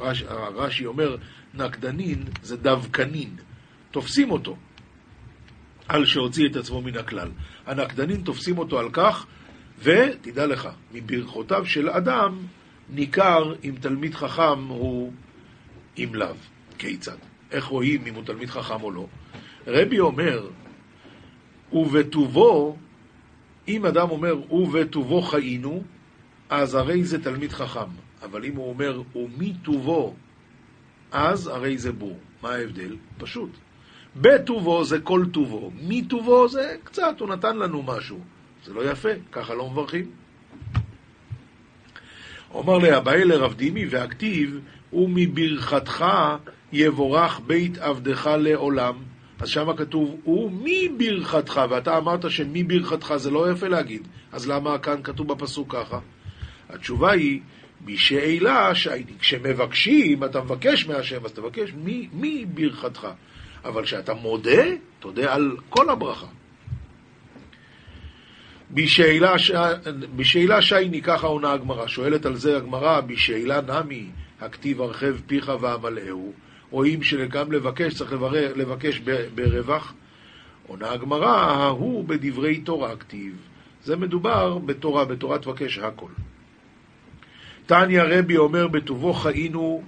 S1: רש, רש"י אומר, נקדנין זה דווקנין, תופסים אותו. על שהוציא את עצמו מן הכלל. הנקדנים תופסים אותו על כך, ותדע לך, מברכותיו של אדם ניכר אם תלמיד חכם הוא עם לאו. כיצד? איך רואים אם הוא תלמיד חכם או לא? רבי אומר, ובטובו, אם אדם אומר, ובטובו חיינו, אז הרי זה תלמיד חכם. אבל אם הוא אומר, ומטובו, אז הרי זה בור. מה ההבדל? פשוט. בטובו זה כל טובו, מטובו זה קצת, הוא נתן לנו משהו. זה לא יפה, ככה לא מברכים. אומר לאביי לרב דימי והכתיב, ומברכתך יבורך בית עבדך לעולם. אז שמה כתוב, ומברכתך, ואתה אמרת שמברכתך זה לא יפה להגיד, אז למה כאן כתוב בפסוק ככה? התשובה היא, בשאלה, כשמבקשים, אתה מבקש מהשם, אז תבקש מברכתך. אבל כשאתה מודה, תודה על כל הברכה. בשאלה, ש... שייני, ככה עונה הגמרא, שואלת על זה הגמרא, בשאלה נמי, הכתיב הרחב פיך ואמלאהו, רואים שגם לבקש צריך לבקש ברווח. עונה הגמרא, ההוא בדברי תורה כתיב. זה מדובר בתורה, בתורה תבקש הכל. תניא רבי אומר, בטובו חיינו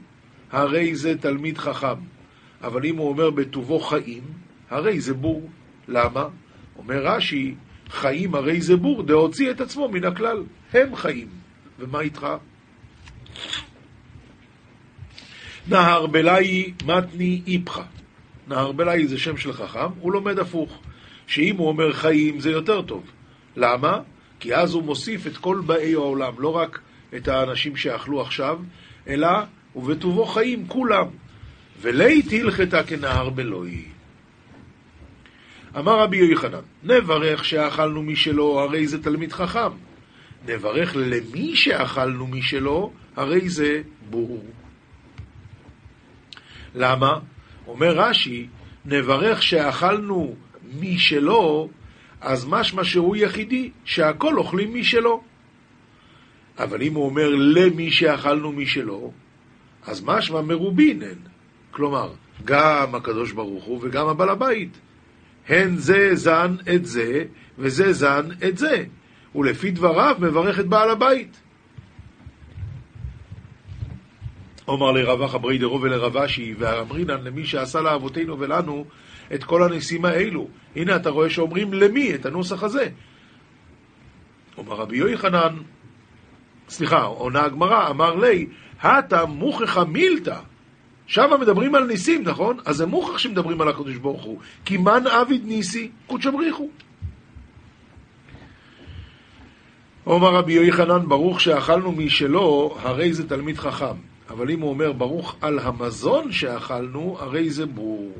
S1: הרי זה תלמיד חכם. אבל אם הוא אומר בטובו חיים, הרי זה בור. למה? אומר רש"י, חיים הרי זה בור, דהוציא את עצמו מן הכלל. הם חיים. ומה איתך? נהר בלאי מתני איפך. נהר בלאי זה שם של חכם, הוא לומד הפוך. שאם הוא אומר חיים זה יותר טוב. למה? כי אז הוא מוסיף את כל באי העולם, לא רק את האנשים שאכלו עכשיו, אלא ובטובו חיים כולם. ולית הלכתה כנהר בלוי. אמר רבי יוחנן, נברך שאכלנו משלו, הרי זה תלמיד חכם. נברך למי שאכלנו משלו, הרי זה בור. למה? אומר רש"י, נברך שאכלנו משלו, אז משמע שהוא יחידי, שהכל אוכלים משלו. אבל אם הוא אומר למי שאכלנו משלו, אז משמע מרובין הן. כלומר, גם הקדוש ברוך הוא וגם הבעל הבית. הן זה זן את זה, וזה זן את זה. ולפי דבריו מברך את בעל הבית. אומר לרבח אברי דרו ולרבשי, ואמרינן למי שעשה לאבותינו ולנו את כל הניסים האלו. הנה אתה רואה שאומרים למי את הנוסח הזה. אומר רבי יוחנן, סליחה, עונה הגמרא, אמר לי, הטה מוכחה מילתא. שם מדברים על ניסים, נכון? אז זה מוכח שמדברים על הקדוש ברוך הוא. כי מן עביד ניסי, קודשא בריחו. אומר רבי יוחנן, ברוך שאכלנו משלו, הרי זה תלמיד חכם. אבל אם הוא אומר ברוך על המזון שאכלנו, הרי זה בור.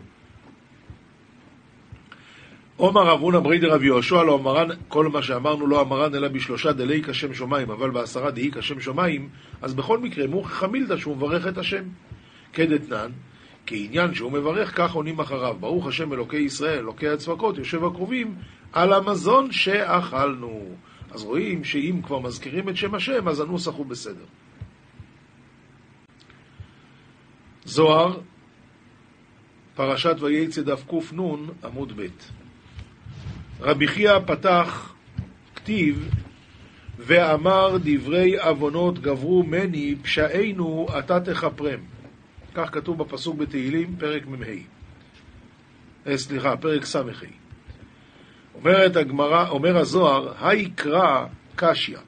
S1: עומר רב הונא ברי דרב יהושע לא אמרן, כל מה שאמרנו לא אמרן אלא בשלושה דלי כשם שמיים, אבל בעשרה דהי כשם שמיים, אז בכל מקרה מוכיח מילתא שהוא מברך את השם. כדתנן, כעניין שהוא מברך, כך עונים אחריו. ברוך השם אלוקי ישראל, אלוקי הצבקות, יושב הקרובים, על המזון שאכלנו. אז רואים שאם כבר מזכירים את שם השם, אז הנוסח הוא בסדר. זוהר, פרשת וייצא דף קנ, עמוד ב'. רבי חייא פתח כתיב ואמר דברי עוונות גברו מני פשענו אתה תכפרם. כך כתוב בפסוק בתהילים, פרק מ"ה. אה, סליחה, פרק ס"ה. אומרת הגמרא, אומר הזוהר, האי קרא קשיא.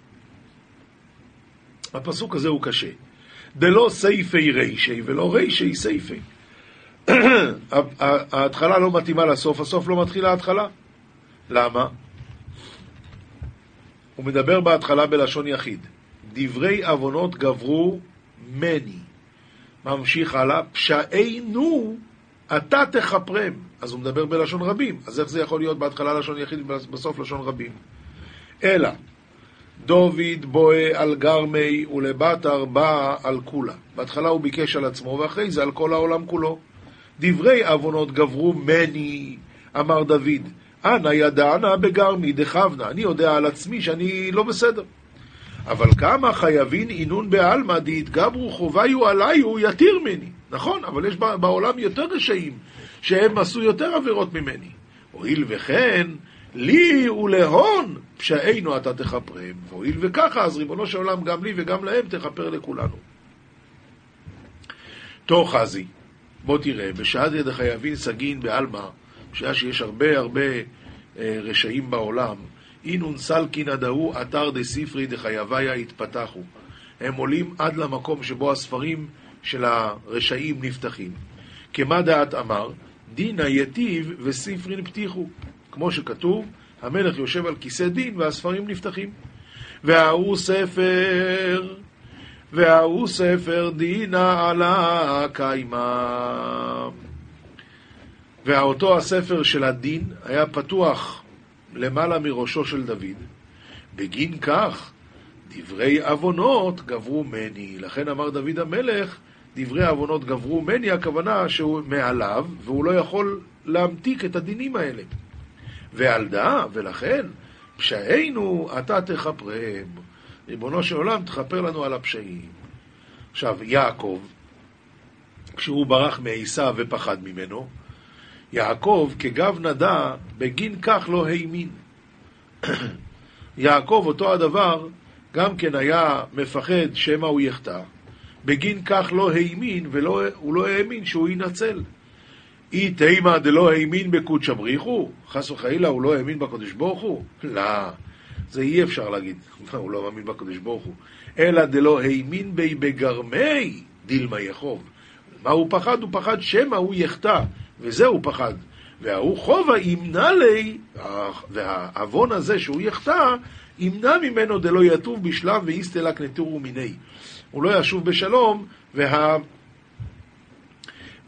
S1: הפסוק הזה הוא קשה. דלאו סיפיה רישיה ולאו רישיה סיפיה. ההתחלה לא מתאימה לסוף, הסוף לא מתאים להתחלה. למה? הוא מדבר בהתחלה בלשון יחיד. דברי עוונות גברו מני. ממשיך הלאה, פשענו אתה תכפרם. אז הוא מדבר בלשון רבים. אז איך זה יכול להיות בהתחלה לשון יחיד ובסוף לשון רבים? אלא, דוד בואה על גרמי ולבטר בא על כולה. בהתחלה הוא ביקש על עצמו ואחרי זה על כל העולם כולו. דברי עוונות גברו מני, אמר דוד, אנא ידענה בגרמי דכבנה, אני יודע על עצמי שאני לא בסדר. אבל כמה חייבין אינון בעלמא דהתגברו חוביו עליו יתיר ממני. נכון, אבל יש בעולם יותר רשעים שהם עשו יותר עבירות ממני. הואיל וכן, לי ולהון פשענו אתה תכפרם. והואיל וככה, אז ריבונו של עולם גם לי וגם להם תכפר לכולנו. תוך חזי, בוא תראה, בשעת יד החייבין סגין בעלמא, בשעה שיש הרבה הרבה אה, רשעים בעולם, אינון סלקין עדהו אתר דספרי דחייביה התפתחו. הם עולים עד למקום שבו הספרים של הרשעים נפתחים. כמה דעת אמר? דינא יטיב וספרין פתיחו. כמו שכתוב, המלך יושב על כיסא דין והספרים נפתחים. וההוא ספר, וההוא ספר דינא עלה קיימא. ואותו הספר של הדין היה פתוח למעלה מראשו של דוד. בגין כך, דברי עוונות גברו מני. לכן אמר דוד המלך, דברי עוונות גברו מני, הכוונה שהוא מעליו, והוא לא יכול להמתיק את הדינים האלה. ועל דעה, ולכן, פשענו אתה תכפרם. ריבונו של עולם, תכפר לנו על הפשעים. עכשיו, יעקב, כשהוא ברח מעשיו ופחד ממנו, יעקב כגב נדע, בגין כך לא האמין. יעקב, אותו הדבר, גם כן היה מפחד שמא הוא יחטא, בגין כך לא האמין, והוא לא האמין שהוא ינצל. אי תימא דלא האמין בקודשא בריחו? חס וחלילה הוא לא האמין בקדוש ברוך הוא? לא, זה אי אפשר להגיד, הוא לא מאמין בקדוש ברוך הוא. אלא דלא האמין בי בגרמי דילמה יחוב. מה הוא פחד? הוא פחד שמא הוא יחטא, וזה הוא פחד. וההוא חובה ימנע לי, והעוון הזה שהוא יחטא, ימנע ממנו דלא יטוב בשלב ואיסטלק נטורו מיני. הוא לא ישוב בשלום, וה...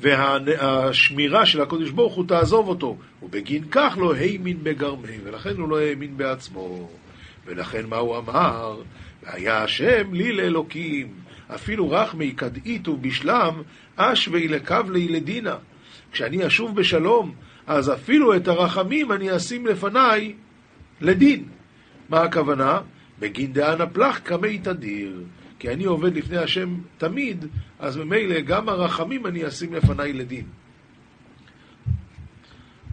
S1: והשמירה של הקודש ברוך הוא תעזוב אותו, ובגין כך לא האמין בגרמי, ולכן הוא לא האמין בעצמו. ולכן מה הוא אמר? והיה השם לי לאלוקים, אפילו רחמי כדאית ובשלם, אשווי לקבלי לדינה. כשאני אשוב בשלום, אז אפילו את הרחמים אני אשים לפניי לדין. מה הכוונה? בגין דאנה פלח קמי תדיר. כי אני עובד לפני השם תמיד, אז ממילא גם הרחמים אני אשים לפניי לדין.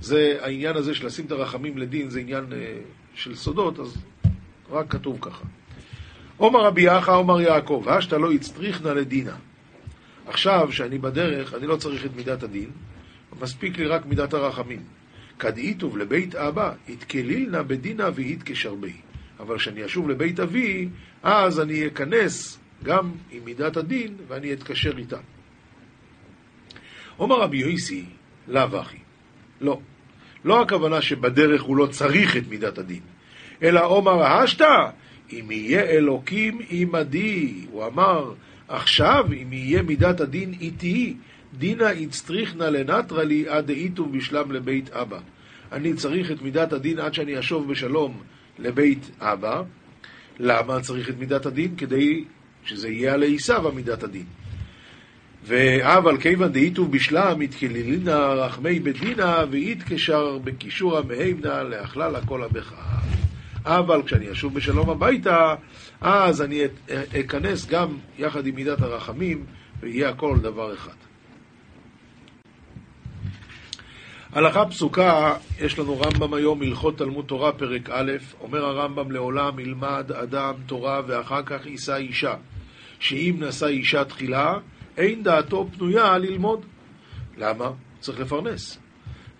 S1: זה העניין הזה של לשים את הרחמים לדין, זה עניין אה, של סודות, אז רק כתוב ככה. עומר רבי יחא, עומר יעקב, השתא לא הצטריכנה לדינה. עכשיו, שאני בדרך, אני לא צריך את מידת הדין, מספיק לי רק מידת הרחמים. כדאיתוב לבית אבא, יתקלילנה בדינה ויתקשרבי. אבל כשאני אשוב לבית אבי, אז אני אכנס גם עם מידת הדין ואני אתקשר איתה. אומר רבי יויסי, לאו אחי. לא. לא הכוונה שבדרך הוא לא צריך את מידת הדין, אלא עומר השתא, אם יהיה אלוקים עמדי. הוא אמר, עכשיו, אם יהיה מידת הדין איתי, דינא הצטריכנא לנטרא לי עד דאיתו בשלם לבית אבא. אני צריך את מידת הדין עד שאני אשוב בשלום לבית אבא. למה צריך את מידת הדין? כדי שזה יהיה על עשיו מידת הדין. ואבל כיוון דאיתו בשלם יתקללינא רחמי בדינא ויתקשר בקישורא מהימנא לאכלל הכל הבכר. אבל כשאני אשוב בשלום הביתה, אז אני אכנס גם יחד עם מידת הרחמים, ויהיה הכל דבר אחד. הלכה פסוקה, יש לנו רמב"ם היום, הלכות תלמוד תורה, פרק א', אומר הרמב"ם לעולם ילמד אדם תורה ואחר כך יישא אישה, שאם נשא אישה תחילה, אין דעתו פנויה ללמוד. למה? צריך לפרנס.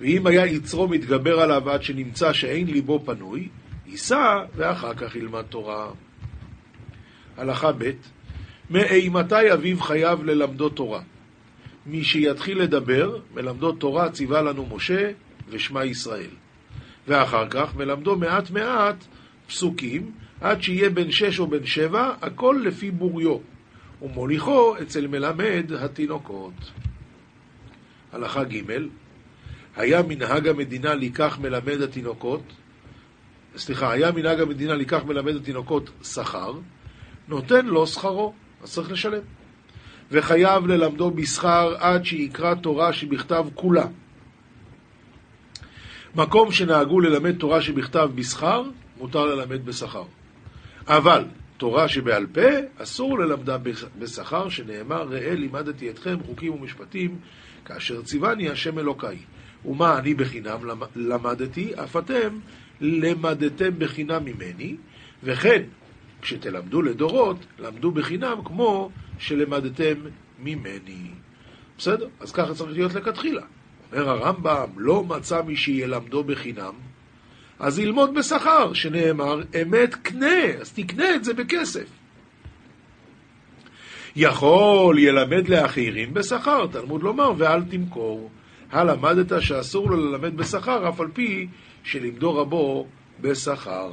S1: ואם היה יצרו מתגבר עליו עד שנמצא שאין ליבו פנוי, יישא ואחר כך ילמד תורה. הלכה ב' מאימתי אביו חייב ללמדו תורה? מי שיתחיל לדבר, מלמדו תורה ציווה לנו משה ושמע ישראל. ואחר כך מלמדו מעט מעט פסוקים, עד שיהיה בן שש או בן שבע, הכל לפי בוריו, ומוליכו אצל מלמד התינוקות. הלכה ג' היה מנהג המדינה לקח מלמד התינוקות, סליחה, היה מנהג המדינה לקח מלמד התינוקות שכר, נותן לו שכרו, אז צריך לשלם. וחייב ללמדו בשכר עד שיקרא תורה שבכתב כולה. מקום שנהגו ללמד תורה שבכתב בשכר, מותר ללמד בשכר. אבל תורה שבעל פה, אסור ללמדה בשכר, שנאמר, ראה לימדתי אתכם חוקים ומשפטים, כאשר ציווני השם אלוקיי. ומה אני בחינם למדתי, אף אתם למדתם בחינם ממני, וכן, כשתלמדו לדורות, למדו בחינם כמו שלמדתם ממני. בסדר? אז ככה צריך להיות לכתחילה. אומר הרמב"ם, לא מצא מי שילמדו בחינם, אז ילמוד בשכר, שנאמר, אמת קנה, אז תקנה את זה בכסף. יכול ילמד לאחרים בשכר, תלמוד לומר, ואל תמכור. הלמדת שאסור לו ללמד בשכר, אף על פי שלימדו רבו בשכר.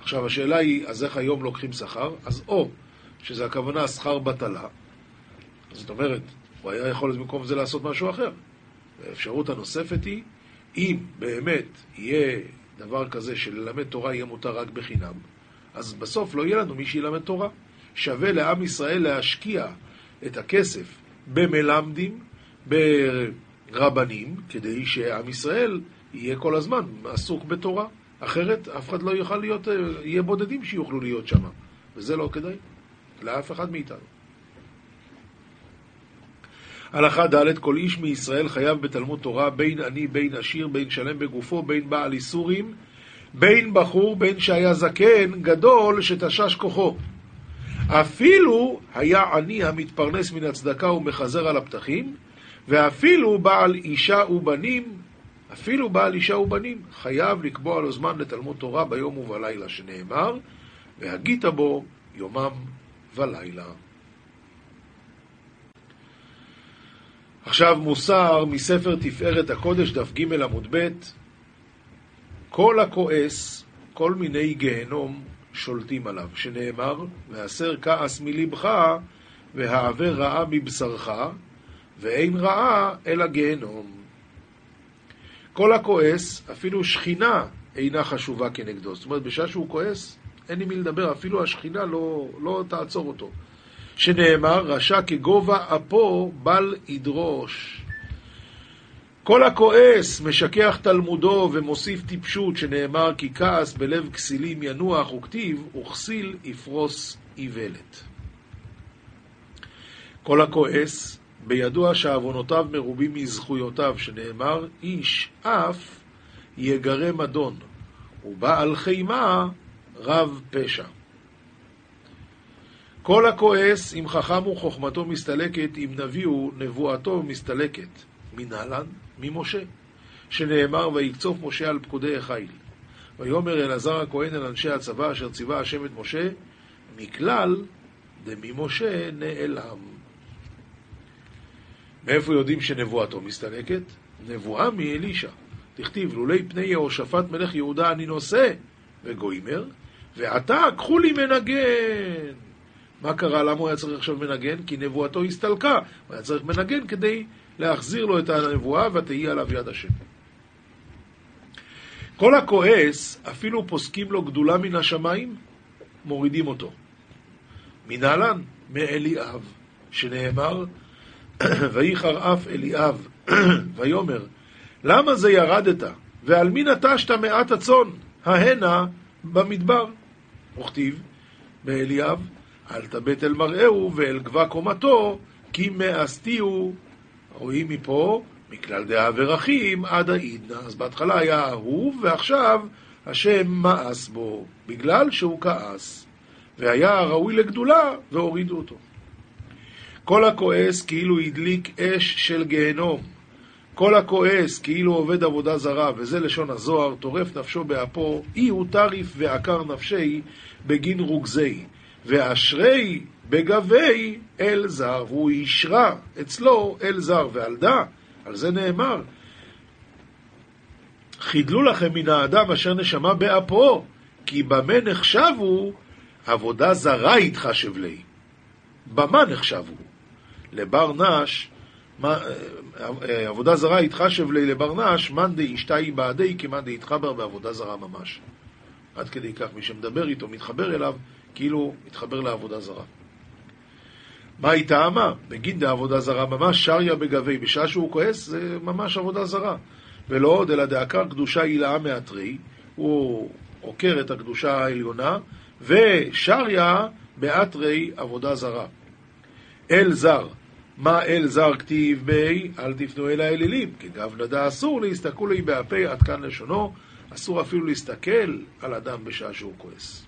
S1: עכשיו השאלה היא, אז איך היום לוקחים שכר? אז או שזה הכוונה שכר בטלה, זאת אומרת, הוא היה יכול במקום זה לעשות משהו אחר. האפשרות הנוספת היא, אם באמת יהיה דבר כזה שללמד תורה יהיה מותר רק בחינם, אז בסוף לא יהיה לנו מי שילמד תורה. שווה לעם ישראל להשקיע את הכסף במלמדים, ברבנים, כדי שעם ישראל יהיה כל הזמן עסוק בתורה. אחרת אף אחד לא יוכל להיות, יהיה בודדים שיוכלו להיות שם, וזה לא כדאי לאף אחד מאיתנו. הלכה ד' כל איש מישראל חייב בתלמוד תורה בין עני, בין עשיר, בין שלם בגופו, בין בעל איסורים, בין בחור, בין שהיה זקן, גדול, שתשש כוחו. אפילו היה עני המתפרנס מן הצדקה ומחזר על הפתחים, ואפילו בעל אישה ובנים, אפילו בעל אישה ובנים, חייב לקבוע לו זמן לתלמוד תורה ביום ובלילה, שנאמר, והגית בו יומם ולילה. עכשיו מוסר מספר תפארת הקודש, דף ג' עמוד ב', כל הכועס, כל מיני גיהנום שולטים עליו, שנאמר, והסר כעס מלבך, והעבר רעה מבשרך, ואין רעה אלא גיהנום. כל הכועס, אפילו שכינה אינה חשובה כנגדו. זאת אומרת, בשעה שהוא כועס, אין לי מי לדבר, אפילו השכינה לא, לא תעצור אותו. שנאמר, רשע כגובה אפו בל ידרוש. כל הכועס משכח תלמודו ומוסיף טיפשות, שנאמר כי כעס בלב כסילים ינוח וכתיב, וכסיל יפרוס איוולת. כל הכועס, בידוע שעוונותיו מרובים מזכויותיו, שנאמר, איש אף יגרם אדון, ובעל חימה רב פשע. כל הכועס, אם חכם הוא חוכמתו מסתלקת, אם נביא הוא נבואתו מסתלקת. מנהלן, ממשה, שנאמר, ויקצוף משה על פקודי החיל. ויאמר אלעזר הכהן אל אנשי הצבא אשר ציווה השם את משה, מכלל דממשה נעלם. מאיפה יודעים שנבואתו מסתלקת? נבואה מאלישע. תכתיב, לולי פני יהושפט מלך יהודה אני נושא, וגוימר, ועתה קחו לי מנגן. מה קרה? למה הוא היה צריך עכשיו מנגן? כי נבואתו הסתלקה. הוא היה צריך מנגן כדי להחזיר לו את הנבואה ותהי עליו יד השם. כל הכועס, אפילו פוסקים לו גדולה מן השמיים, מורידים אותו. מנהלן, מאליאב, שנאמר, וייחר אף אליאב, ויאמר, למה זה ירדת? ועל מי נטשת מעט הצאן? ההנה במדבר. וכתיב באליאב, אל תבט אל מראהו ואל גבה קומתו, כי מאסתיהו. רואים מפה, מכלל דעה ורחים עד העידנא. אז בהתחלה היה אהוב, ועכשיו השם מאס בו, בגלל שהוא כעס. והיה ראוי לגדולה, והורידו אותו. כל הכועס כאילו הדליק אש של גיהנום. כל הכועס כאילו עובד עבודה זרה, וזה לשון הזוהר, טורף נפשו באפו, אי הוא טריף ועקר נפשי בגין רוגזי. ואשרי בגבי אל זר, והוא אישרה אצלו אל זר, ועל דע, על זה נאמר, חידלו לכם מן האדם אשר נשמה באפו, כי במה נחשבו עבודה זרה יתחשב לי. במה נחשבו? לבר נש, אה, עבודה זרה יתחשב לי לבר נש, מאן דאשתאי בעדי כמאן דאיתחבר בעבודה זרה ממש. עד כדי כך מי שמדבר איתו, מתחבר אליו, כאילו מתחבר לעבודה זרה. מה היא טעמה? בגין דעבודה זרה ממש שריה בגבי, בשעה שהוא כועס זה ממש עבודה זרה. ולא עוד אלא דעקר קדושה הילאה מאתרי, הוא עוקר את הקדושה העליונה, ושריה באתרי עבודה זרה. אל זר, מה אל זר כתיב בי, אל תפנו אל האלילים, כגב אסור להסתכלו לי באפי עד כאן לשונו, אסור אפילו להסתכל על אדם בשעה שהוא כועס.